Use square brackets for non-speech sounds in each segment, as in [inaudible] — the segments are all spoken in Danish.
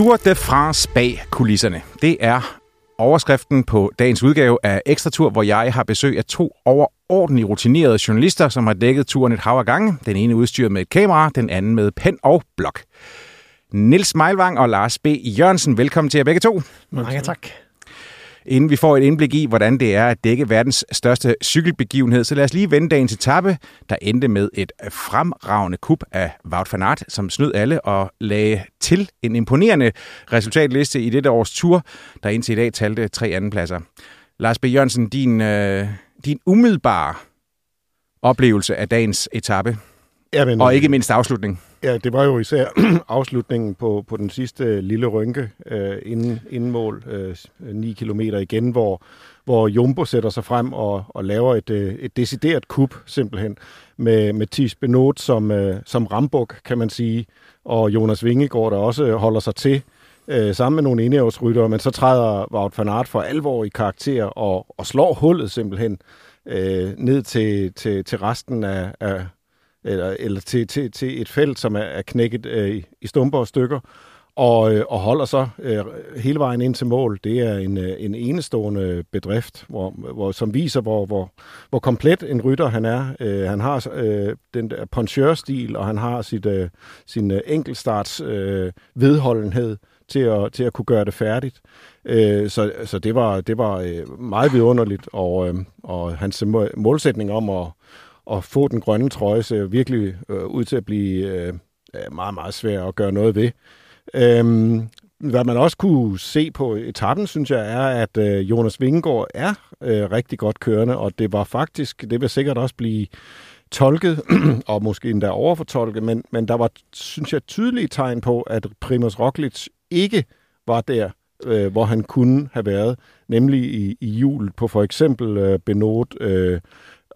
Tour de France bag kulisserne. Det er overskriften på dagens udgave af Ekstra Tour, hvor jeg har besøg af to overordentligt rutinerede journalister, som har dækket turen et hav af gange. Den ene udstyret med et kamera, den anden med pen og blok. Nils Meilvang og Lars B. Jørgensen, velkommen til jer begge to. Mange tak. Inden vi får et indblik i, hvordan det er at dække verdens største cykelbegivenhed, så lad os lige vende dagens etape, der endte med et fremragende kup af Wout van Aert, som snød alle og lagde til en imponerende resultatliste i dette års tur, der indtil i dag talte tre andenpladser. Lars B. Jørgensen, din, øh, din umiddelbare oplevelse af dagens etape, Jamen, og ikke mindst afslutning. Ja, det var jo især [clears throat] afslutningen på, på den sidste øh, lille rynke øh, inden, inden mål, øh, 9 km igen, hvor, hvor Jumbo sætter sig frem og, og laver et, øh, et decideret kup simpelthen med, med Thies Benot som, øh, som rambuk, kan man sige, og Jonas Vingegaard, der også holder sig til øh, sammen med nogle enævsryttere, men så træder Wout van Aert for alvor i karakter og, og slår hullet simpelthen øh, ned til, til, til resten af, af eller, eller til, til, til et felt, som er, er knækket øh, i stumper og stykker, og, øh, og holder så øh, hele vejen ind til mål. Det er en, øh, en enestående bedrift, hvor, hvor, som viser, hvor, hvor, hvor komplet en rytter han er. Øh, han har øh, den der poncheur-stil, og han har sit, øh, sin øh, enkeltstarts øh, vedholdenhed til at, til at kunne gøre det færdigt. Øh, så så det var, det var øh, meget vidunderligt, og, øh, og hans målsætning om at at få den grønne trøje ser virkelig øh, ud til at blive øh, meget, meget svær at gøre noget ved. Øhm, hvad man også kunne se på etappen, synes jeg, er, at øh, Jonas Vingegaard er øh, rigtig godt kørende, og det var faktisk, det vil sikkert også blive tolket, [clears throat] og måske endda overfortolket, men, men der var, synes jeg, tydelige tegn på, at Primus Roglic ikke var der, øh, hvor han kunne have været, nemlig i, i jul på for eksempel øh, Benot, øh,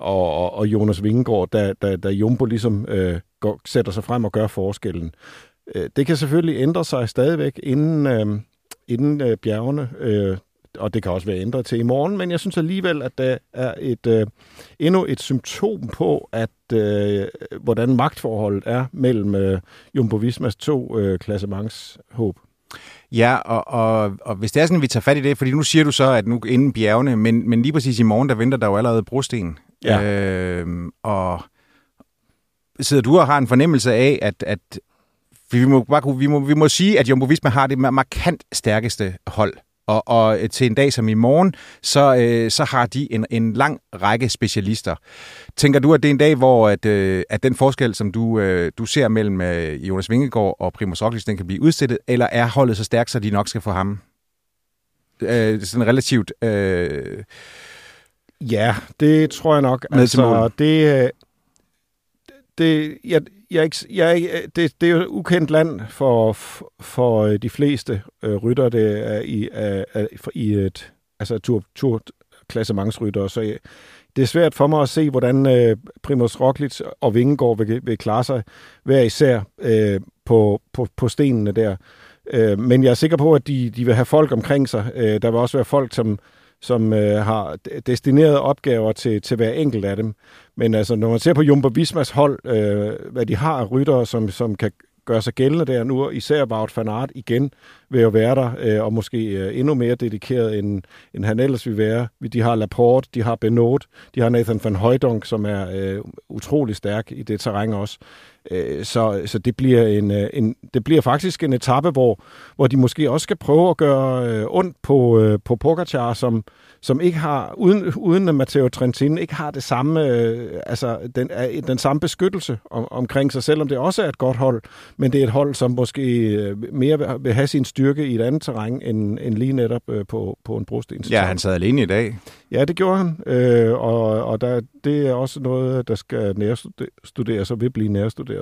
og, og Jonas Vingegaard, da, da, da Jumbo ligesom øh, går, sætter sig frem og gør forskellen. Øh, det kan selvfølgelig ændre sig stadigvæk inden, øh, inden øh, bjergene, øh, og det kan også være ændret til i morgen, men jeg synes alligevel, at der er et øh, endnu et symptom på, at øh, hvordan magtforholdet er mellem øh, Jumbo Vismas to øh, klassementshåb. Ja, og, og, og hvis det er sådan, at vi tager fat i det, fordi nu siger du så, at nu inden bjergene, men, men lige præcis i morgen, der venter der jo allerede brosten. Ja. Øh, og sidder du og har en fornemmelse af, at, at vi må, bare, vi, må, vi må sige, at Jumbo Visma har det markant stærkeste hold. Og, og øh, til en dag som i morgen, så, øh, så har de en, en lang række specialister. Tænker du, at det er en dag, hvor at, øh, at den forskel, som du, øh, du ser mellem øh, Jonas Vingegaard og Primoz Roglic, den kan blive udstillet, eller er holdet så stærkt, så de nok skal få ham øh, sådan relativt... Øh, Ja, det tror jeg nok. Med altså, det, det, jeg, jeg, jeg, det, det er jo ukendt land for, for øh, de fleste øh, rytter det er i, er, er, i et altså tur, tur klassementsrytter, så jeg, det er svært for mig at se, hvordan øh, Primoz Roglic og Vingegaard vil, vil klare sig hver især øh, på, på, på stenene der. Øh, men jeg er sikker på, at de, de vil have folk omkring sig. Øh, der vil også være folk, som, som øh, har destinerede opgaver til, til hver enkelt af dem. Men altså, når man ser på Jumbo Vismas hold, øh, hvad de har af ryttere, som, som kan gøre sig gældende der nu, især Wout van Aert igen ved at være der, øh, og måske øh, endnu mere dedikeret, end, end han ellers vil være. De har Laporte, de har Benot, de har Nathan van Højdonk, som er øh, utrolig stærk i det terræn også. Øh, så, så det bliver en, øh, en det bliver faktisk en etape, hvor, hvor de måske også skal prøve at gøre øh, ondt på, øh, på Pogacar, som, som ikke har, uden, uden at Matteo Trentin ikke har det samme, øh, altså den, den samme beskyttelse om, omkring sig, selvom det også er et godt hold, men det er et hold, som måske mere vil, vil have sin styrke i et andet terræn, end, end lige netop øh, på, på en brosten. Ja, han sad alene i dag. Ja, det gjorde han, øh, og, og der, det er også noget, der skal nærstuderes og vil blive nærstuderet.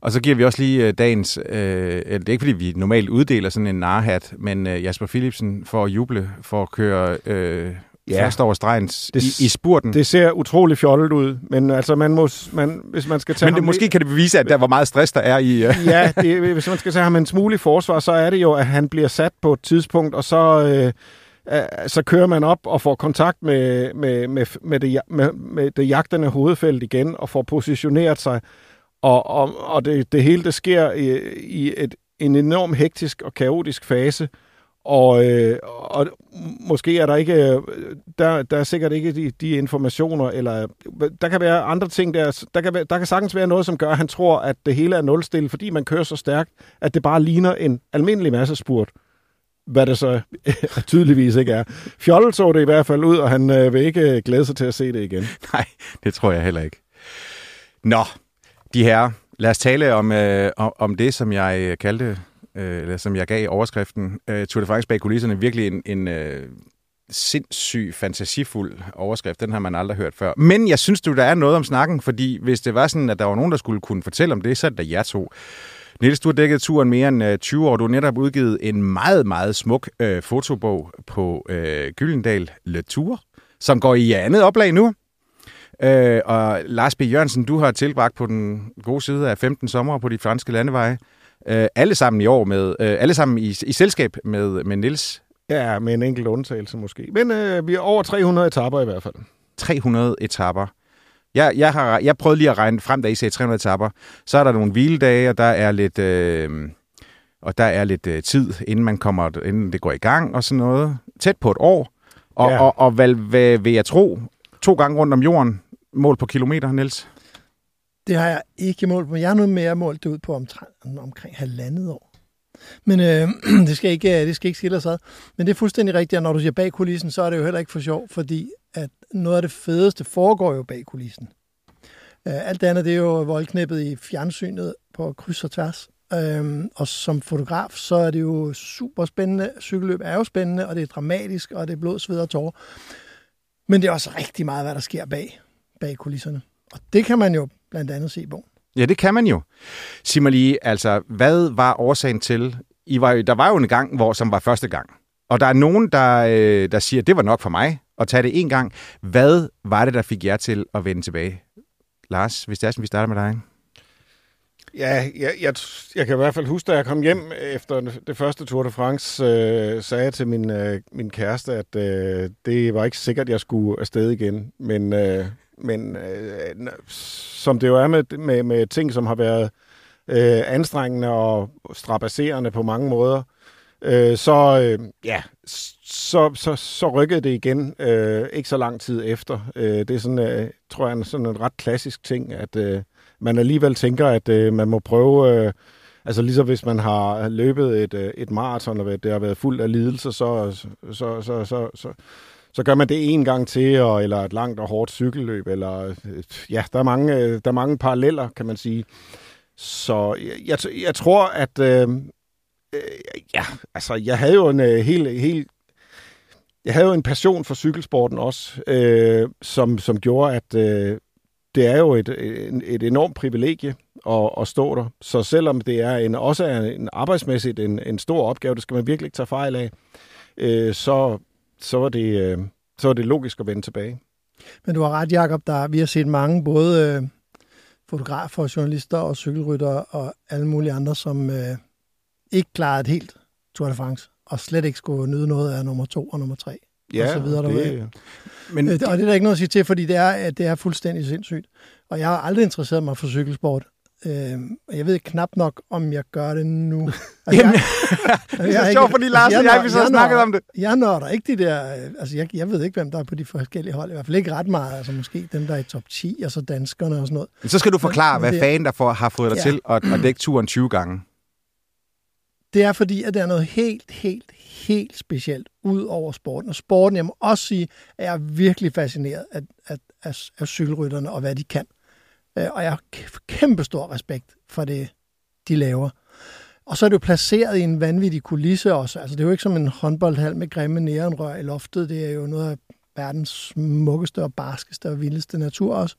Og så giver vi også lige øh, dagens, øh, det er ikke fordi vi normalt uddeler sådan en narhat, men øh, Jasper Philipsen får at juble for at køre øh, ja. først over stregen i, i spurten. Det ser utrolig fjollet ud, men altså man må, man, hvis man skal tage Men det, måske kan det bevise, at der var meget stress, der er i... Uh... ja, det, hvis man skal tage ham en smule i forsvar, så er det jo, at han bliver sat på et tidspunkt, og så... Øh, så kører man op og får kontakt med, med, med, med, det, med, med det jagtende hovedfelt igen, og får positioneret sig. Og, og, og det, det hele det sker i, i et, en enorm hektisk og kaotisk fase, og, øh, og måske er der ikke, øh, der, der er sikkert ikke de, de informationer, eller der kan være andre ting, der, der, kan, der kan sagtens være noget, som gør, at han tror, at det hele er nulstil, fordi man kører så stærkt, at det bare ligner en almindelig masse spurt hvad det så [laughs] tydeligvis ikke er. Fjollet så det i hvert fald ud, og han øh, vil ikke glæde sig til at se det igen. Nej, det tror jeg heller ikke. Nå, de her, lad os tale om, øh, om det, som jeg øh, kaldte øh, eller som jeg gav overskriften, øh, Tour de France bag kulisserne, virkelig en, en øh, sindssyg, fantasifuld overskrift. Den har man aldrig hørt før. Men jeg synes du, der er noget om snakken, fordi hvis det var sådan, at der var nogen, der skulle kunne fortælle om det, så er det da jer to. Niels, du har dækket turen mere end øh, 20 år. Du har netop udgivet en meget, meget smuk øh, fotobog på øh, Gyldendal Le Tour, som går i andet oplag nu. Øh, og Lars B. Jørgensen, du har tilbragt på den gode side af 15 sommer på de franske landeveje. Øh, alle sammen i år med, øh, alle sammen i, i selskab med, med Nils. Ja, med en enkelt undtagelse måske. Men øh, vi er over 300 etapper i hvert fald. 300 etapper. Jeg, jeg, har, jeg prøvede lige at regne frem, da I sagde 300 etapper. Så er der nogle hviledage, og der er lidt, øh, og der er lidt øh, tid, inden man kommer, inden det går i gang og sådan noget. Tæt på et år. Og, ja. og, og hvad, hvad vil jeg tro? To gange rundt om jorden, mål på kilometer, Niels? Det har jeg ikke målt på. Jeg har nu mere målt det ud på omtrent, omkring halvandet år. Men øh, [clears throat] det, skal ikke, øh, det skal ikke skille sig Men det er fuldstændig rigtigt, at når du siger bag kulissen, så er det jo heller ikke for sjov, fordi at noget af det fedeste foregår jo bag kulissen. Øh, alt det andet, det er jo voldknæppet i fjernsynet på kryds og tværs. Øh, og som fotograf, så er det jo super spændende. Cykelløb er jo spændende, og det er dramatisk, og det er blod, sved og tårer. Men det er også rigtig meget, hvad der sker bag, bag kulisserne. Og det kan man jo blandt andet se i bogen. Ja, det kan man jo. Sig mig lige, altså, hvad var årsagen til, I var, der var jo en gang, hvor, som var første gang, og der er nogen, der, øh, der siger, det var nok for mig at tage det en gang. Hvad var det, der fik jer til at vende tilbage? Lars, hvis det er sådan, vi starter med dig. Ja, jeg, jeg, jeg kan i hvert fald huske, da jeg kom hjem efter det første Tour de France, øh, sagde jeg til min, øh, min kæreste, at øh, det var ikke sikkert, at jeg skulle afsted igen. Men, øh, men øh, som det jo er med, med, med ting, som har været øh, anstrengende og strapasserende på mange måder, øh, så, øh, ja, så, så, så rykkede det igen øh, ikke så lang tid efter. Øh, det er sådan, øh, tror jeg, en, sådan en ret klassisk ting, at øh, man alligevel tænker, at øh, man må prøve... Øh, Altså ligesom hvis man har løbet et, øh, et maraton, og det har været fuldt af lidelse, så, så, så, så, så, så gør man det en gang til, og, eller et langt og hårdt cykelløb, eller øh, ja, der er mange, øh, der er mange paralleller, kan man sige. Så jeg, jeg tror, at øh, øh, ja, altså jeg havde jo en øh, helt, helt jeg havde jo en passion for cykelsporten også, øh, som, som gjorde, at øh, det er jo et, et, et enormt privilegie at, at stå der. Så selvom det er en, også er en arbejdsmæssigt en, en stor opgave, det skal man virkelig ikke tage fejl af, øh, så, så var det, øh, så var det logisk at vende tilbage. Men du har ret, Jacob. Der, vi har set mange, både øh, fotografer, journalister og cykelryttere og alle mulige andre, som øh, ikke klarede et helt Tour de France, og slet ikke skulle nyde noget af nummer to og nummer tre. Ja, og så videre det... Men, øh, og det er der ikke noget at sige til, fordi det er, det er fuldstændig sindssygt. Og jeg har aldrig interesseret mig for cykelsport. Øh, jeg ved knap nok, om jeg gør det nu. [laughs] Altså, Jamen, jeg, [laughs] det er så sjovt, fordi Lars og jeg, vi så har snakket om det. Jeg nørder ikke de der... øh, Altså, jeg, jeg ved ikke, hvem der er på de forskellige hold. I hvert fald ikke ret meget. Altså, måske dem, der er i top 10, og så danskerne og sådan noget. Så skal du forklare, Men hvad det- fanden der får, har fået dig Ja. til at, at dække turen 20 gange. Det er fordi, at det er noget helt, helt, helt specielt ud over sporten. Og sporten, jeg må også sige, at jeg er virkelig fascineret af, af, af, af cykelrytterne og hvad de kan. Øh, og jeg har kæmpe stor respekt for det, de laver. Og så er det jo placeret i en vanvittig kulisse også. Altså, det er jo ikke som en håndboldhal med grimme neonrør i loftet. Det er jo noget af verdens smukkeste og barskeste og vildeste natur også.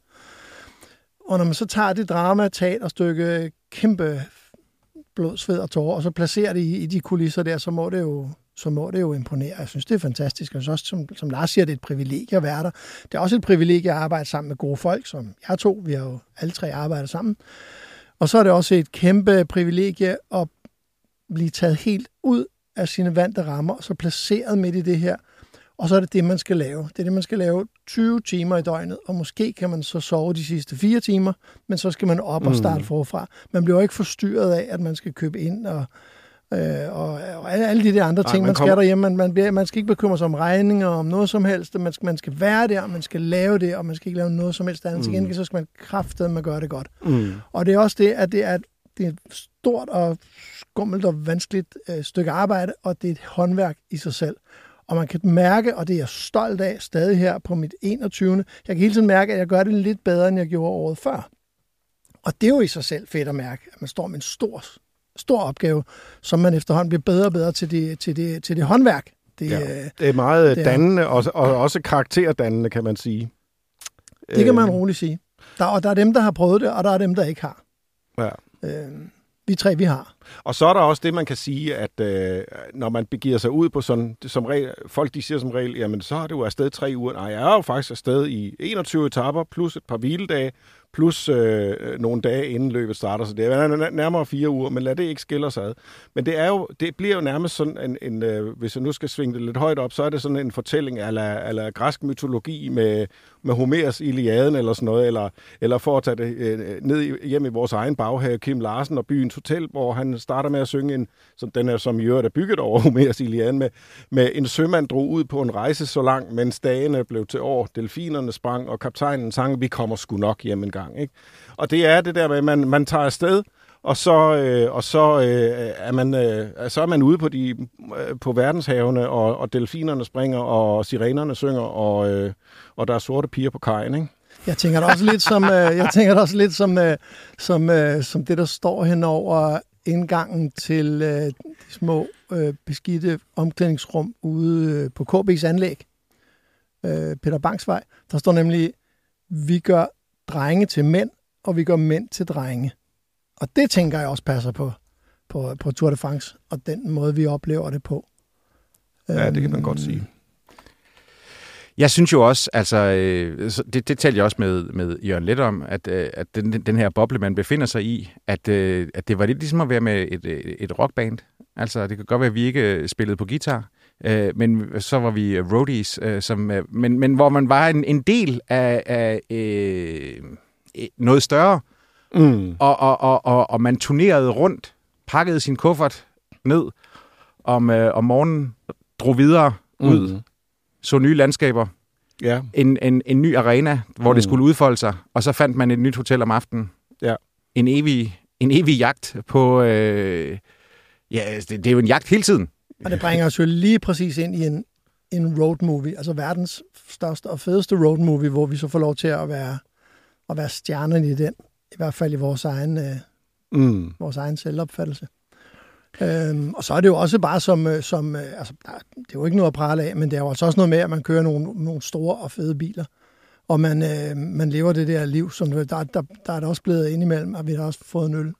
Og når man så tager det drama, teaterstykke, kæmpe blod, sved og tårer, og så placerer det i, i de kulisser der, så må det jo så må det jo imponere. Jeg synes, det er fantastisk. Jeg synes også, som, som Lars siger, det er et privilegie at være der. Det er også et privilegie at arbejde sammen med gode folk, som jeg to. Vi har jo alle tre arbejdet sammen. Og så er det også et kæmpe privilegie at blive taget helt ud af sine vante rammer, og så placeret midt i det her. Og så er det det, man skal lave. Det er det, man skal lave 20 timer i døgnet, og måske kan man så sove de sidste fire timer, men så skal man op og starte forfra. Man bliver jo ikke forstyrret af, at man skal købe ind og, øh, og, og alle alle de der andre ting, man man, skal kommer- derhjemme. Man, man, bliver, man skal ikke bekymre sig om regninger, om noget som helst. Man skal, man skal være der, man skal lave det, og man skal ikke lave noget som helst andet. Mm. Til gengæld så skal man kraftedeme gøre det godt. Mm. Og det er også det, at det er, det er et stort og skummelt og vanskeligt øh, stykke arbejde, og det er et håndværk i sig selv. Og man kan mærke, og det er jeg stolt af stadig her på mit 21. Jeg kan hele tiden mærke, at jeg gør det lidt bedre, end jeg gjorde året før. Og det er jo i sig selv fedt at mærke, at man står med en stor, stor opgave, som man efterhånden bliver bedre og bedre til det, til det, til det håndværk. Det, Ja. ja. Det er meget Det det er- dannende, og, og også karakterdannende, kan man sige. det kan man Øh, roligt sige. Der, og der er dem, der har prøvet det, og der er dem, der ikke har. Ja. Øh, vi tre, vi har. Og så er der også det, man kan sige, at øh, når man begiver sig ud på sådan, som regel, folk de siger som regel, jamen så er det jo afsted tre uger. Nej, jeg er jo faktisk afsted i 21 etaper, plus et par hviledage, plus øh, nogle dage inden løbet starter, så det er nærmere fire uger, men lad det ikke skille os ad. Men det, er jo, det bliver jo nærmest sådan en, en øh, hvis jeg nu skal svinge det lidt højt op, så er det sådan en fortælling ala, ala græsk mytologi med, med Homers Iliaden eller sådan noget, eller, eller for at tage det øh, ned hjem i vores egen baghave, Kim Larsen og Byens Hotel, hvor han starter med at synge en, som den er, som i øvrigt er bygget over [laughs] Homers Iliaden, med, med en sømand drog ud på en rejse så lang, mens dagene blev til år, delfinerne sprang, og kaptajnen sang, vi kommer sgu nok hjem en gang. Ikke? Og det er det der med, at man, man tager afsted, og så, øh, og så, øh, er man, øh, så er man ude på, de, øh, på verdenshavene, og, og delfinerne springer, og sirenerne synger, og, øh, og der er sorte piger på kajen. Ikke? Jeg tænker det også lidt som, øh, jeg tænker det også lidt som, øh, som, øh, som det, der står henover indgangen til øh, de små øh, beskidte omklædningsrum ude øh, på KB's anlæg, øh, Peter Bangsvej. Der står nemlig, vi gør drenge til mænd, og vi gør mænd til drenge. Og det tænker jeg også passer på, på, på Tour de France, og den måde, vi oplever det på. Ja, det kan man Øhm, godt sige. Jeg synes jo også, altså, øh, det, det talte jeg også med, med Jørgen Let om, at, øh, at den, den her boble, man befinder sig i, at, øh, at det var lidt ligesom at være med et, et rockband. Altså, det kan godt være, at vi ikke spillede på guitar, øh, men så var vi øh, roadies, øh, som, øh, men, men hvor man var en, en del af, af øh, øh, noget større, Mm. og, og, og, og, og man turnerede rundt, pakkede sin kuffert ned om, øh, om morgenen, drog videre ud, Mm. så nye landskaber, Ja, en, en, en ny arena, hvor mm. det Mm. skulle udfolde sig, og så fandt man et nyt hotel om aftenen. Ja. En evig, en evig jagt på... Øh, ja, altså, det, det er jo en jagt hele tiden. Og det bringer os jo lige præcis ind i en, en road movie, altså verdens største og fedeste road movie, hvor vi så får lov til at være, at være stjernerne i den, i hvert fald i vores egen, øh, mm. vores egen selvopfattelse. Øhm, og så er det jo også bare som, øh, som øh, altså, der, det er jo ikke noget at prale af, men det er jo altså også noget med, at man kører nogle, nogle store og fede biler, og man, øh, man lever det der liv, som der, der, der, der er der også blevet indimellem, og vi har også fået en øl,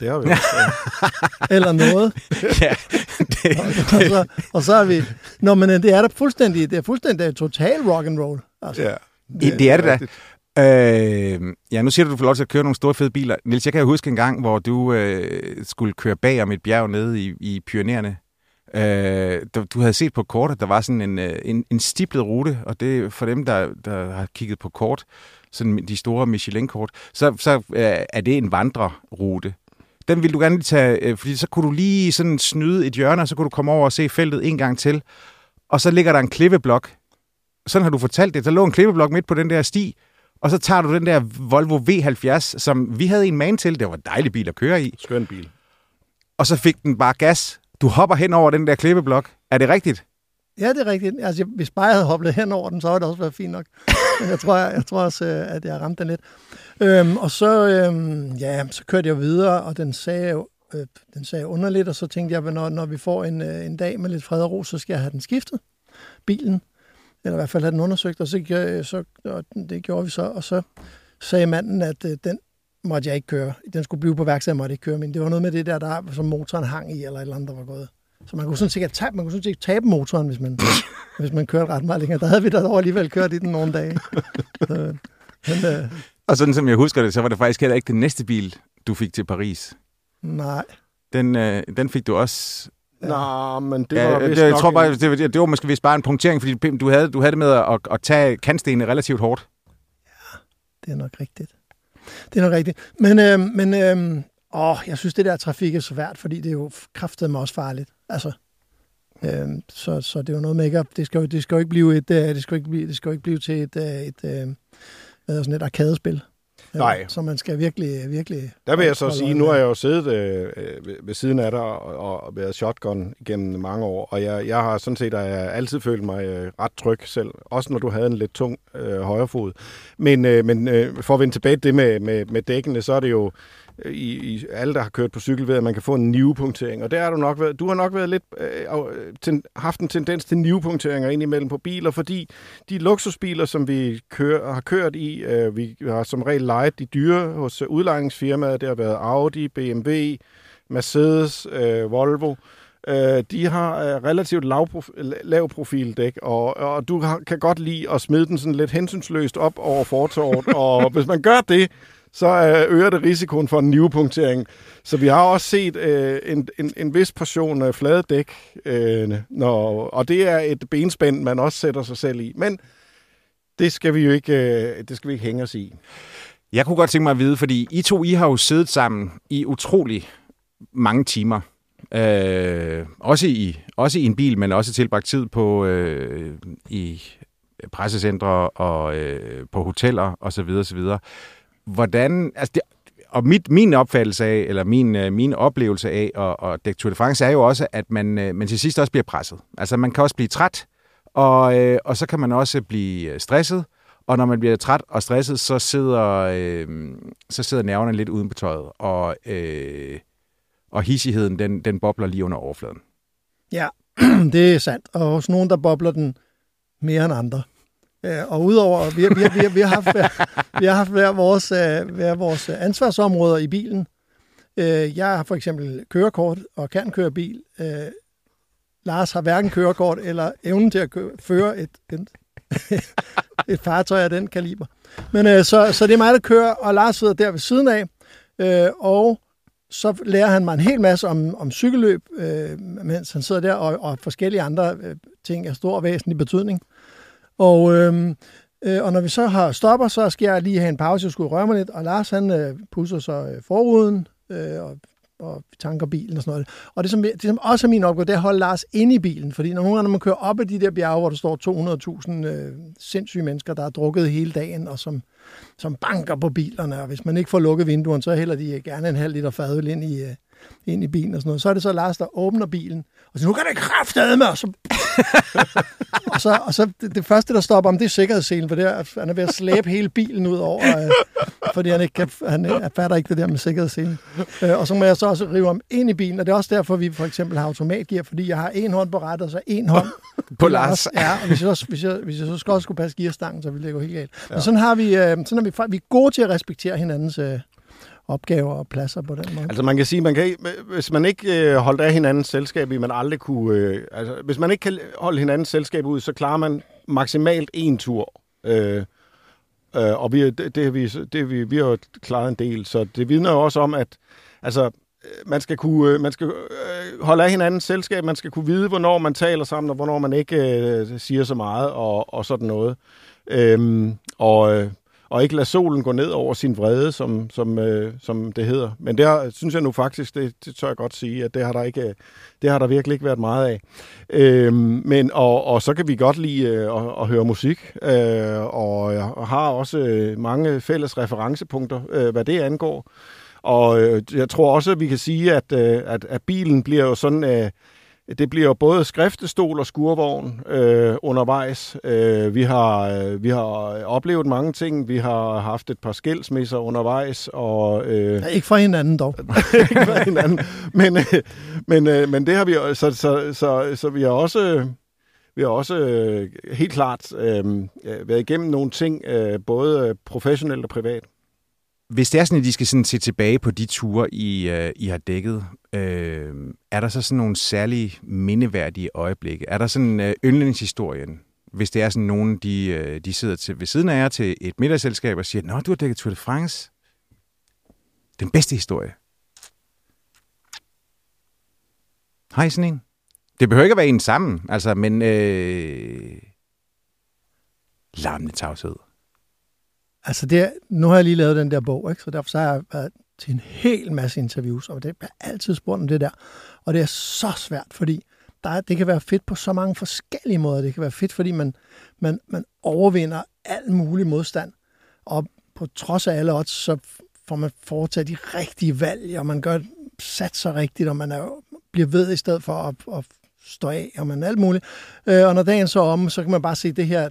det har vi også. ja. [laughs] eller noget. [laughs] ja, det, og, så, og så er vi... Nå, men øh, det er da fuldstændig, det er fuldstændig total rock and roll. Altså, ja. det, det er det da. Øh, ja, nu siger du, du får lov til at køre nogle store fede biler. Niels, jeg kan huske en gang, hvor du øh, skulle køre bag om et bjerg nede i, i Pyreneerne. Øh, du, du havde set på kortet, der var sådan en, øh, en, en stiplet rute, og det er for dem, der, der har kigget på kort, sådan de store Michelin-kort, så, så øh, er det en vandrerute. Den vil du gerne lige tage, øh, fordi så kunne du lige sådan snyde et hjørne, og så kunne du komme over og se feltet en gang til. Og så ligger der en klippeblok. Sådan har du fortalt det. Der lå en klippeblok midt på den der sti, og så tager du den der Volvo V70, som vi havde en man til. Det var en dejlig bil at køre i. Skøn bil. Og så fik den bare gas. Du hopper hen over den der klippeblok. Er det rigtigt? Ja, det er rigtigt. Altså, hvis bare jeg havde hoppet hen over den, så havde det også været fint nok. Men [laughs] jeg tror, jeg, jeg tror også, øh, at jeg ramte den lidt. Øhm, og så, øhm, ja, så kørte jeg videre, og den sagde jo, øh, den sagde underligt, og så tænkte jeg, at når, når vi får en, øh, en dag med lidt fred og ro, så skal jeg have den skiftet, bilen, eller i hvert fald have den undersøgt, og så, så og det gjorde vi så, og så sagde manden, at øh, den måtte jeg ikke køre. Den skulle blive på værkstedet, jeg måtte ikke køre, men det var noget med det der, der som motoren hang i, eller et eller andet, der var gået. Så man kunne sådan set tabe, man kunne sådan set tabe motoren, hvis man, hvis man kørte ret meget længere. Der havde vi da dog alligevel kørt i den nogle dage. [laughs] Så, men, øh, Og sådan som jeg husker det, så var det faktisk heller ikke den næste bil, du fik til Paris. nej. Den, øh, den fik du også... Nå, men det Ja, var det, vist jeg nok tror bare, en- det, det, det var måske vist bare en punktering, fordi du havde, du havde det med at, at tage kantstenene relativt hårdt. Det er nok rigtigt. Det er nok rigtigt. Men, øh, men øh, åh, jeg synes, det der trafik er svært, fordi det er jo kraftedeme også farligt. Altså, øh, så, så det er jo noget med ikke at, det skal jo, det skal jo ikke blive et, øh, det skal ikke blive, det skal jo ikke blive til et, øh, et, øh, hedder sådan et arkadespil. Øh, Nej. Så man skal virkelig, virkelig... Der vil jeg så sige, nu har jeg jo siddet øh, ved- siden af dig og, og været shotgun igennem mange år, og jeg, jeg har sådan set øh, altid følt mig øh, ret tryg selv, også når du havde en lidt tung øh, højrefod. Men, øh, men øh, for at vende tilbage til det med, med, med dækkene, så er det jo i, i alle, der har kørt på cykel, ved, at man kan få en nivepunktering. Og der har du nok været, du har nok været lidt, øh, ten, haft en tendens til nivepunkteringer indimellem på biler, fordi de luksusbiler, som vi kører, har kørt i, øh, vi har som regel lejet de dyre hos udlejningsfirmaer. Det har været Audi, BMW, Mercedes, øh, Volvo. Øh, de har øh, relativt lav, prof- lav profildæk, og, og du har, kan godt lide at smide den sådan lidt hensynsløst op over fortorvet, [laughs] og hvis man gør det, så øh, øger det risikoen for en nivepunktering. Så vi har også set øh, en, en, en vis portion af flade dæk, øh, når, og det er et benspænd, man også sætter sig selv i. Men det skal vi jo ikke, øh, det skal vi ikke hænge os i. Jeg kunne godt tænke mig at vide, fordi I to I har jo siddet sammen i utrolig mange timer. Øh, også, i, også i en bil, men også tilbragt tid på øh, i pressecentre og øh, på hoteller osv. osv. Hvordan, altså det, og mit, min opfattelse af, eller min, øh, min oplevelse af at, at dække Tour de France, er jo også, at man, øh, man til sidst også bliver presset. Altså man kan også blive træt, og, øh, og så kan man også blive øh, stresset, og når man bliver træt og stresset, så sidder, øh, så sidder nerverne lidt uden på tøjet, og, øh, og hissigheden, den, den bobler lige under overfladen. Ja, [clears throat] det er sandt. Og hos nogen, der bobler den mere end andre. Øh, Og udover, vi vi vi vi har haft, vi har haft hver vores, øh, hver vores ansvarsområder i bilen. Øh, Jeg har for eksempel kørekort og kan køre bil. Øh, Lars har hverken kørekort eller evnen til at køre, føre et, et, [laughs] et fartøj af den kaliber. Men øh, så, så det er mig, der kører, og Lars sidder der ved siden af. Øh, og så lærer han mig en hel masse om, om cykelløb, øh, mens han sidder der, og, og forskellige andre øh, ting af stor væsentlig betydning. Og, øh, øh, og når vi så har stopper, så skal jeg lige have en pause, jeg skulle røre mig lidt, og Lars han øh, pusser så øh, forruden, øh, og, og tanker bilen og sådan noget. Og det som, det, som også er min opgave, det er at holde Lars inde i bilen, fordi når nogle gange, når man kører op ad de der bjerge, hvor der står 200.000 øh, sindssyge mennesker, der har drukket hele dagen, og som, som banker på bilerne, og hvis man ikke får lukket vinduerne, så hælder de gerne en halv liter fadøl ind i, øh, ind i bilen og sådan noget. Så er det så Lars, der åbner bilen, og siger, nu kan det kraftedeme med, og så... [laughs] og så, og så det, det, første, der stopper om, det er sikkerhedsselen, for det er, han er ved at slæbe hele bilen ud over, øh, fordi han ikke kan, han øh, fatter ikke det der med sikkerhedsselen. Øh, og så må jeg så også rive ham ind i bilen, og det er også derfor, vi for eksempel har automatgear, fordi jeg har en hånd på rattet, og så en hånd [laughs] På Lars. Ja, og hvis jeg, også, hvis, jeg, hvis jeg så skal også skulle passe gearstangen, så ville det gå helt galt. Ja. Men sådan har vi, øh, sådan er vi, vi er gode til at respektere hinandens øh, opgaver og pladser på den måde. Altså man kan sige, man kan, hvis man ikke øh, holdt af hinandens selskab, man aldrig kunne... Øh, altså, hvis man ikke kan holde hinandens selskab ud, så klarer man maksimalt en tur. Øh, øh, og vi, det, det, har vi, det har vi, vi har klaret en del, så det vidner jo også om, at altså, øh, man skal kunne øh, man skal, øh, holde af hinandens selskab, man skal kunne vide, hvornår man taler sammen, og hvornår man ikke øh, siger så meget, og, og sådan noget. Øhm, og, øh, og ikke lade solen gå ned over sin vrede, som, som, øh, som det hedder. Men det har, synes jeg nu faktisk, det, det tør jeg godt sige, at det har der, ikke, øh, det har der virkelig ikke været meget af. Øh, men, og, og så kan vi godt lide øh, at, at høre musik, øh, og, og har også øh, mange fælles referencepunkter, øh, hvad det angår. Og øh, jeg tror også, at vi kan sige, at, øh, at, at bilen bliver jo sådan... Øh, det bliver både skriftestol og skurvogn øh, undervejs. Øh, vi, har, øh, vi har oplevet mange ting. Vi har haft et par skilsmisser undervejs. Og, øh, ja, ikke fra hinanden dog. [laughs] ikke fra hinanden. Men, øh, men, øh, men det har vi så, så, så, så vi har også vi har også øh, helt klart øh, været igennem nogle ting, øh, både professionelt og privat. Hvis det er sådan, at de skal sådan se tilbage på de ture, I, uh, I har dækket, øh, er der så sådan nogle særlige mindeværdige øjeblikke? Er der sådan uh, yndlingshistorien, hvis det er sådan nogen, de, uh, de sidder til, ved siden af jer til et middagsselskab og siger, Nå, du har dækket Tour de France. Den bedste historie. Har I sådan en? Det behøver ikke at være en sammen, altså, men øh, larmende tavshed. Altså, det, nu har jeg lige lavet den der bog, ikke? så derfor så har jeg været til en hel masse interviews, og det er altid spurgt om det der. Og det er så svært, fordi der er, det kan være fedt på så mange forskellige måder. Det kan være fedt, fordi man, man, man overvinder al mulig modstand, og på trods af alle odds, så får man foretaget de rigtige valg, og man gør satser rigtigt, og man er, bliver ved i stedet for at, at stå af, og man alt muligt. Øh, og når dagen så om, så kan man bare se, at det her,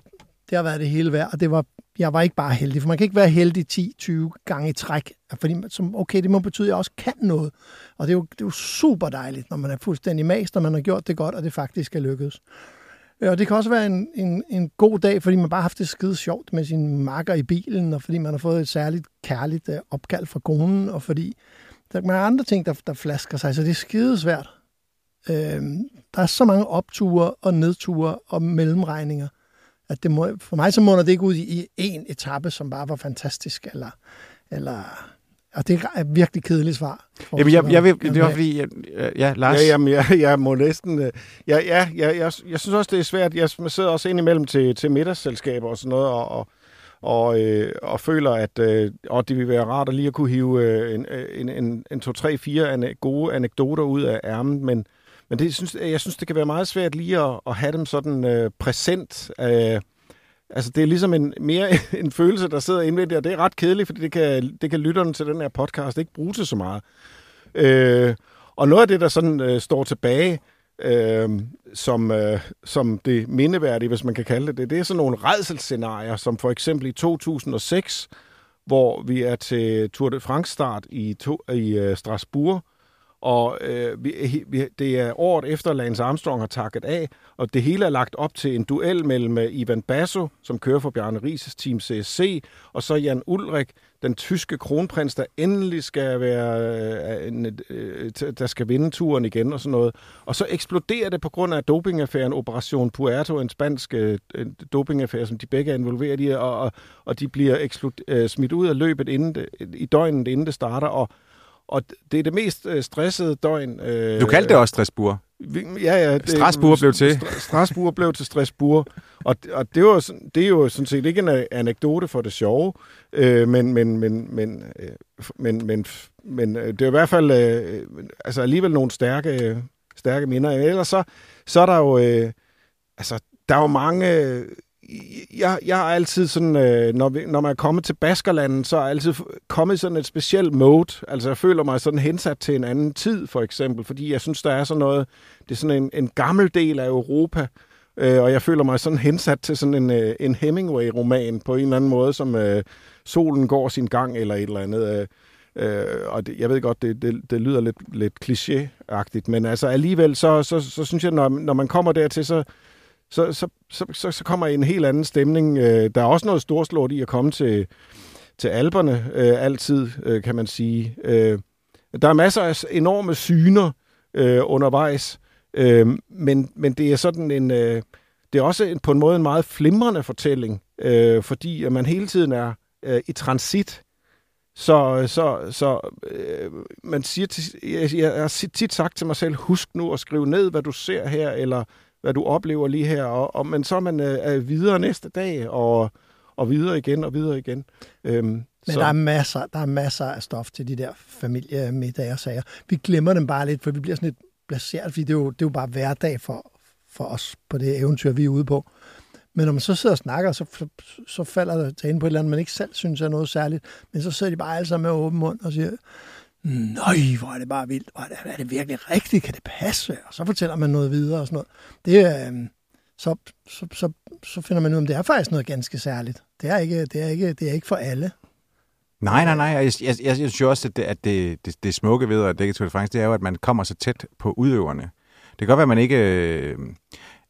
det har været det hele værd, og det var jeg var ikke bare heldig, for man kan ikke være heldig 10-20 gange i træk, fordi som, okay, det må betyde, at jeg også kan noget. Og det er, jo, det er jo super dejligt, når man er fuldstændig mast, og man har gjort det godt, og det faktisk er lykkedes. Øh, og det kan også være en, en, en god dag, fordi man bare har haft det skide sjovt med sin makker i bilen, og fordi man har fået et særligt kærligt øh, opkald fra konen, og fordi der er andre ting, der, der flasker sig, så det er skide svært. Øh, der er så mange opture og nedture og mellemregninger at det må, for mig så munder det ikke ud i, en etape, som bare var fantastisk, eller, eller og det er et virkelig kedeligt svar. Jamen, jeg, jeg, vil, det var fordi, jeg, ja, Lars? Ja, jamen, jeg, jeg må næsten... Øh, ja, ja, jeg, jeg, jeg synes også, det er svært. Jeg sidder også ind imellem til, til middagsselskaber og sådan noget, og, og, og, øh, og føler, at øh, og det vil være rart at lige at kunne hive øh, en, en, en, en to, tre, fire ane, gode anekdoter ud af ærmen, men, men det, jeg, synes, jeg synes, det kan være meget svært lige at, at have dem sådan øh, præsent. Øh, altså, det er ligesom en, mere [laughs] en følelse, der sidder indvendigt, og det er ret kedeligt, fordi det kan, det kan lytterne til den her podcast ikke bruge til så meget. Øh, og noget af det, der sådan øh, står tilbage, øh, som, øh, som det mindeværdige, hvis man kan kalde det det, det er sådan nogle redselscenarier, som for eksempel i 2006, hvor vi er til Tour de France start i, to, i øh, Strasbourg, og øh, vi, vi, det er året efter, Lance Armstrong har takket af, og det hele er lagt op til en duel mellem øh, Ivan Basso, som kører for Bjarne Rises team CSC, og så Jan Ulrik, den tyske kronprins, der endelig skal være, øh, en, øh, der skal vinde turen igen og sådan noget. Og så eksploderer det på grund af dopingaffæren Operation Puerto, en spansk øh, dopingaffære, som de begge er involveret i, og, og, og de bliver eksplod, øh, smidt ud af løbet inden det, i døgnet, inden det starter, og og det er det mest øh, stressede døgn. Øh, du kaldte det også Strasbourg. Ja, ja. Det, Strasbourg blev til. Strasbourg blev til Strasbourg. Og, og det, var, det er jo sådan set ikke en anekdote for det sjove, øh, men, men, men, men, øh, men, men, men øh, det er i hvert fald øh, altså alligevel nogle stærke, stærke minder. Ellers så, så er der jo... Øh, altså, der er jo mange jeg, jeg har altid sådan, øh, når, vi, når man er kommet til Baskerlandet, så er jeg altid kommet sådan et specielt mode. Altså jeg føler mig sådan hensat til en anden tid, for eksempel, fordi jeg synes, der er sådan noget, det er sådan en, en gammel del af Europa, øh, og jeg føler mig sådan hensat til sådan en, øh, en Hemingway-roman på en eller anden måde, som øh, solen går sin gang eller et eller andet. Øh, Øh, og det, jeg ved godt, det, det, det lyder lidt, lidt kliché-agtigt, men altså alligevel, så, så, så synes jeg, når, når man kommer dertil, så, så, så, så, så, så kommer en helt anden stemning. Øh, der er også noget storslået i at komme til, til alberne øh, altid, øh, kan man sige. Øh, der er masser af enorme syner øh, undervejs, øh, men, men det er sådan en... Øh, det er også en, på en måde en meget flimrende fortælling, øh, fordi at man hele tiden er øh, i transit. Så, så, så øh, man siger til, jeg, jeg har tit sagt til mig selv, husk nu at skrive ned, hvad du ser her, eller hvad du oplever lige her, og, og, men så er man øh, videre næste dag, og, og videre igen og videre igen. Øhm, Men så. der er, masser, der er masser af stof til de der familiemiddager og sager. Vi glemmer dem bare lidt, for vi bliver sådan lidt placeret, fordi det er jo, det er jo bare hverdag for, for os på det eventyr, vi er ude på. Men når man så sidder og snakker, så, så, så falder der til ind på et eller andet, man ikke selv synes er noget særligt. Men så sidder de bare alle sammen med åben mund og siger, Nøj, hvor er det bare vildt. Og er det, er det virkelig rigtigt? Kan det passe? Og så fortæller man noget videre og sådan noget. Det er, øh, så, så, så, så finder man ud af, om det er faktisk noget ganske særligt. Det er ikke, det er ikke, det er ikke for alle. Nej, nej, nej. Jeg, jeg, jeg, jeg synes også, at det, at det, det, det smukke ved at dække Tour de France, det er jo, at man kommer så tæt på udøverne. Det kan godt være, at man ikke øh,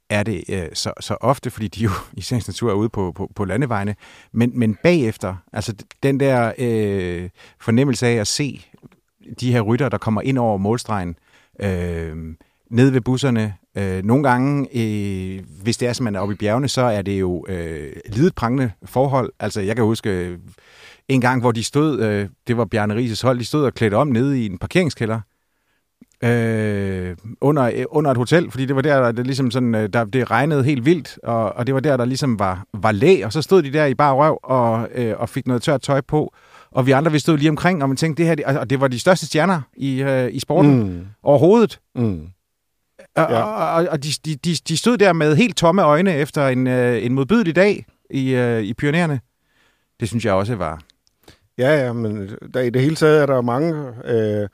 er det øh, så, så ofte, fordi de jo i sagens natur er ude på, på, på landevejene, men, men bagefter, altså den der øh, fornemmelse af at se de her rytter, der kommer ind over målstregen, øh, ned ved busserne. Øh, nogle gange, øh, hvis det er, som man er oppe i bjergene, så er det jo øh, lidet prangende forhold. Altså, jeg kan huske øh, en gang, hvor de stod, øh, det var Bjarne Rises hold, de stod og klædte om nede i en parkeringskælder, øh, under, under et hotel, fordi det var der, der det ligesom sådan, øh, der, det regnede helt vildt, og, og det var der, der ligesom var, var læ, og så stod de der i bare røv og, øh, og fik noget tørt tøj på, og vi andre, vi stod lige omkring, og man tænkte, det her, og det var de største stjerner i, øh, i sporten mm. overhovedet. Mm. Og, ja. og, og de, de, de, de stod der med helt tomme øjne efter en, øh, en modbydelig dag i, øh, i pionererne. Det synes jeg også var... Ja, ja, men der, i det hele taget er der mange øh,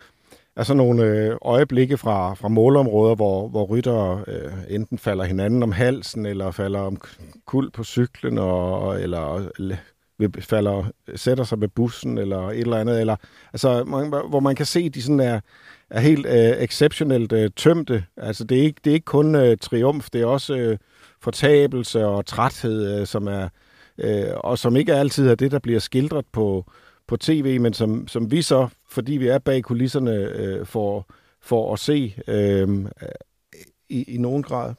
altså nogle øh, øjeblikke fra, fra målområder, hvor, hvor rytter øh, enten falder hinanden om halsen, eller falder om kul på cyklen, og, eller Øh, falder, sætter sig med bussen eller et eller andet, eller, altså, hvor man kan se, at de sådan er, er helt øh, exceptionelt øh, tømte. Altså, det er ikke, det er ikke kun øh, triumf, det er også øh, fortabelse og træthed, øh, som er, øh, og som ikke altid er det, der bliver skildret på, på tv, men som, som vi så, fordi vi er bag kulisserne, øh, får, får at se øh, i, i nogen grad.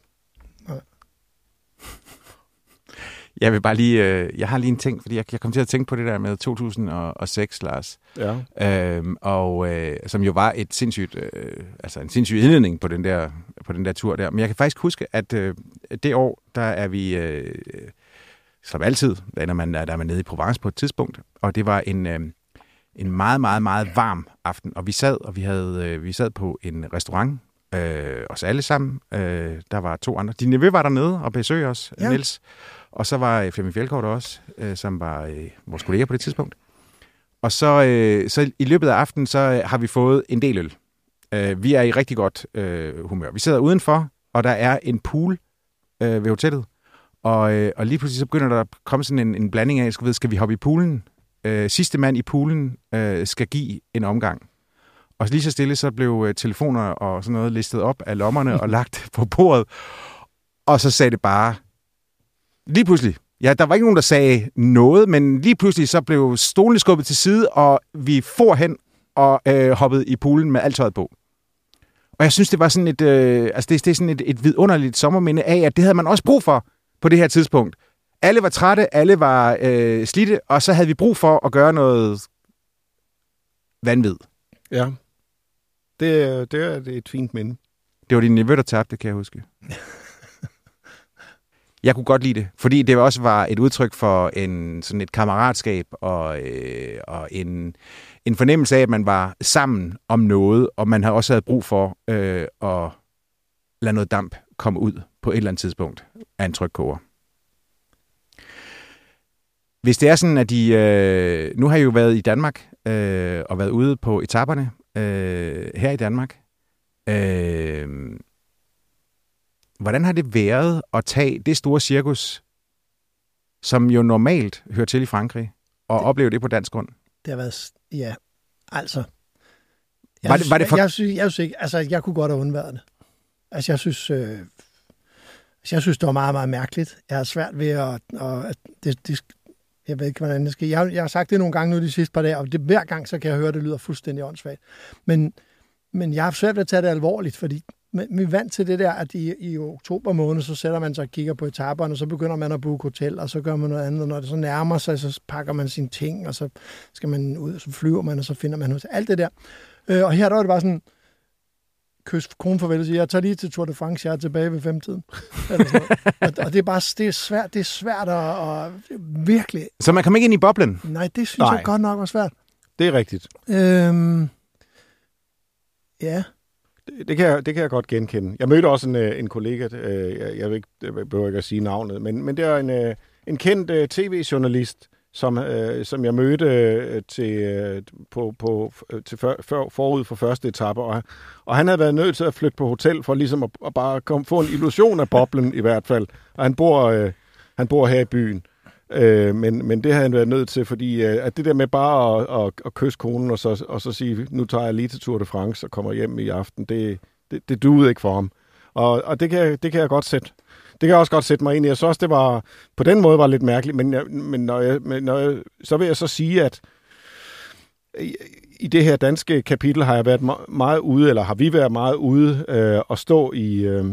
Jeg vil bare lige, øh, jeg har lige en ting, fordi jeg, jeg kom til at tænke på det der med 2006, Lars. Ja. Øhm, og øh, som jo var et sindssygt, øh, altså en sindssyg indledning på den der, på den der tur der. Men jeg kan faktisk huske, at øh, det år, der er vi, øh, som altid, der er man, der er man nede i Provence på et tidspunkt, og det var en, øh, en meget, meget, meget varm aften, og vi sad, og vi havde, øh, vi sad på en restaurant, øh, os alle sammen. Øh, der var to andre. Din nevø var dernede og besøgte os, ja. Niels. Og så var øh, Flemming Fjeldkort også, øh, som var øh, vores kollega på det tidspunkt. Og så, øh, så i løbet af aftenen, så øh, har vi fået en del øl. Øh, vi er i rigtig godt øh, humør. Vi sidder udenfor, og der er en pool øh, ved hotellet. Og, øh, og lige pludselig så begynder der at komme sådan en, en blanding af, skal, ved, skal vi hoppe i poolen? Øh, sidste mand i poolen øh, skal give en omgang. Og lige så stille, så blev øh, telefoner og sådan noget listet op af lommerne og lagt [laughs] på bordet. Og så sagde det bare, lige pludselig, ja, der var ikke nogen, der sagde noget, men lige pludselig så blev stolen skubbet til side, og vi for hen og øh, hoppede i poolen med alt tøjet på. Og jeg synes, det var sådan et, øh, altså det, det er sådan et, et vidunderligt sommerminde af, at det havde man også brug for på det her tidspunkt. Alle var trætte, alle var øh, slidte, og så havde vi brug for at gøre noget vanvid. Ja, det, det er et fint minde. Det var din nevø, der tabte, kan jeg huske. [laughs] Jeg kunne godt lide det, fordi det også var et udtryk for en sådan et kammeratskab og, øh, og en, en fornemmelse af, at man var sammen om noget, og man har også havde brug for øh, at lade noget damp komme ud på et eller andet tidspunkt af en trykkoger. Hvis det er sådan, at de... Øh, nu har I jo været i Danmark øh, og været ude på etaperne øh, her i Danmark. Øh, Hvordan har det været at tage det store cirkus, som jo normalt hører til i Frankrig, og det, opleve det på dansk grund? Det har været, ja, altså. Jeg var det, var det for... jeg, jeg, synes, jeg, synes ikke, altså, jeg kunne godt have undværet det. Altså, jeg synes, øh, altså, jeg synes, det var meget, meget mærkeligt. Jeg har svært ved at, at det, det, jeg ved ikke, hvordan det skal. Jeg, jeg har sagt det nogle gange nu de sidste par dage, og det, hver gang, så kan jeg høre, at det lyder fuldstændig åndssvagt. Men, men jeg har svært ved at tage det alvorligt, fordi men vi er vant til det der, at i, i oktober måned, så sætter man sig og kigger på etaperne, og så begynder man at booke hotel, og så gør man noget andet. Når det så nærmer sig, så pakker man sine ting, og så skal man ud, og så flyver man, og så finder man noget. Alt det der. Øh, og her der var det bare sådan, kysse konen farvel og sige, jeg tager lige til Tour de France, jeg er tilbage ved femtiden. [laughs] Eller sådan noget. og, og, det er bare det er svært, det er svært at, at virkelig... Så man kommer ikke ind i boblen? Nej, det synes Nej. jeg godt nok var svært. Det er rigtigt. Øhm, ja. Det, det, kan jeg, det kan jeg godt genkende. Jeg mødte også en, øh, en kollega, øh, jeg, jeg, ikke, jeg behøver ikke at sige navnet, men, men det er en, øh, en kendt øh, tv-journalist, som, øh, som jeg mødte øh, til, øh, på, på, øh, til for, for, forud for første etape, og, og han havde været nødt til at flytte på hotel for ligesom at, at bare kom, få en illusion af boblen i hvert fald. Og han bor, øh, han bor her i byen. Øh, men, men det havde han været nødt til, fordi øh, at det der med bare at, at, at kysse konen og så, og så sige, nu tager jeg lige til Tour de France og kommer hjem i aften, det, det, det duede ikke for ham. Og, og det, kan, det kan jeg godt sætte, det kan jeg også godt sætte mig ind i. Jeg synes også, det var, på den måde var lidt mærkeligt, men, jeg, men, når jeg, men når jeg, så vil jeg så sige, at i, i det her danske kapitel har jeg været meget ude, eller har vi været meget ude øh, og stå i, øh,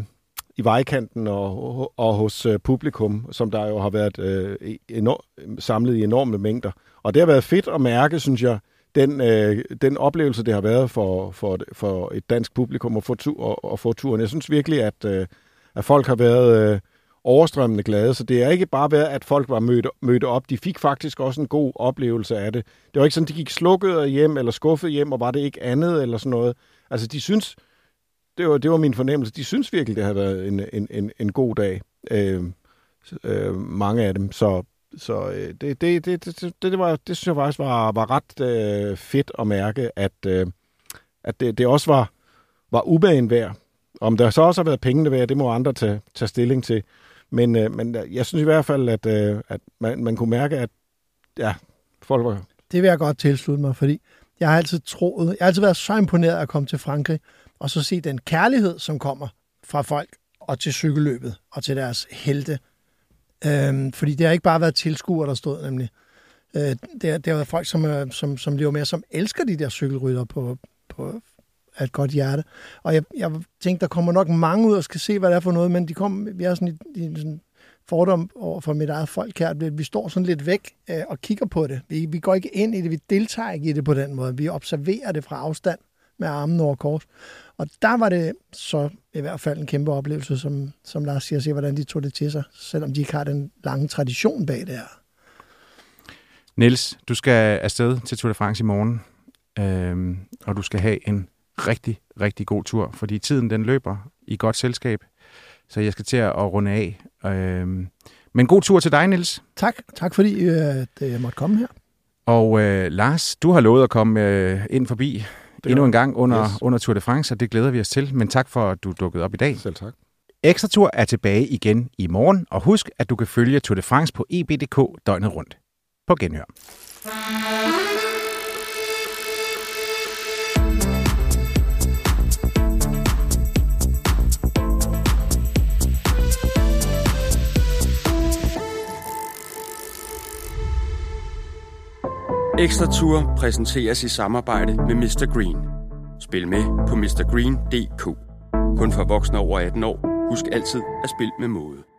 i vejkanten og, og hos øh, publikum, som der jo har været øh, enorm, samlet i enorme mængder. Og det har været fedt at mærke, synes jeg, den, øh, den oplevelse, det har været for, for, for et dansk publikum at få, tu, at, at få turen. Jeg synes virkelig, at, øh, at folk har været øh, overstrømmende glade, så det er ikke bare været, at folk var mødt, mødt op. De fik faktisk også en god oplevelse af det. Det var ikke sådan, de gik slukket hjem eller skuffet hjem, og var det ikke andet eller sådan noget. Altså, de synes, det var, det var min fornemmelse, de synes virkelig, det har været en, en, en, en god dag. Øh, øh, mange af dem. Så, så øh, det, det, det, det, det, var, det synes jeg faktisk var, var ret øh, fedt at mærke, at, øh, at det, det også var, var ubagen værd. Om der så også har været pengene værd, det må andre tage, tage stilling til. Men, øh, men jeg synes i hvert fald, at, øh, at man, man kunne mærke, at ja, folk var... Det vil jeg godt tilslutte mig, fordi jeg har altid troet, jeg har altid været så imponeret at komme til Frankrig, og så se den kærlighed, som kommer fra folk og til cykelløbet og til deres helte. Øhm, fordi det har ikke bare været tilskuere, der stod nemlig. Øh, det, det har været folk, som, øh, som, som lever mere, som elsker de der cykelrytter på, på af et godt hjerte. Og jeg, jeg tænkte, der kommer nok mange ud og skal se, hvad det er for noget, men de kom, vi er sådan i, i sådan fordom over for mit eget folk her. at Vi står sådan lidt væk øh, og kigger på det. Vi, vi går ikke ind i det, vi deltager ikke i det på den måde. Vi observerer det fra afstand med armen over kors. Og der var det så i hvert fald en kæmpe oplevelse, som, som Lars siger, se hvordan de tog det til sig, selvom de ikke har den lange tradition bag det her. Niels, du skal afsted til Tour de France i morgen, øhm, og du skal have en rigtig, rigtig god tur, fordi tiden den løber i godt selskab, så jeg skal til at runde af. Øhm, men god tur til dig, Niels. Tak, tak fordi øh, jeg måtte komme her. Og øh, Lars, du har lovet at komme øh, ind forbi endnu en gang under, yes. under Tour de France, og det glæder vi os til. Men tak for, at du dukkede op i dag. Selv tak. Ekstra Tour er tilbage igen i morgen, og husk, at du kan følge Tour de France på eb.dk døgnet rundt. På genhør. Ekstra Tour præsenteres i samarbejde med Mr. Green. Spil med på mrgreen.dk. Kun for voksne over 18 år. Husk altid at spille med måde.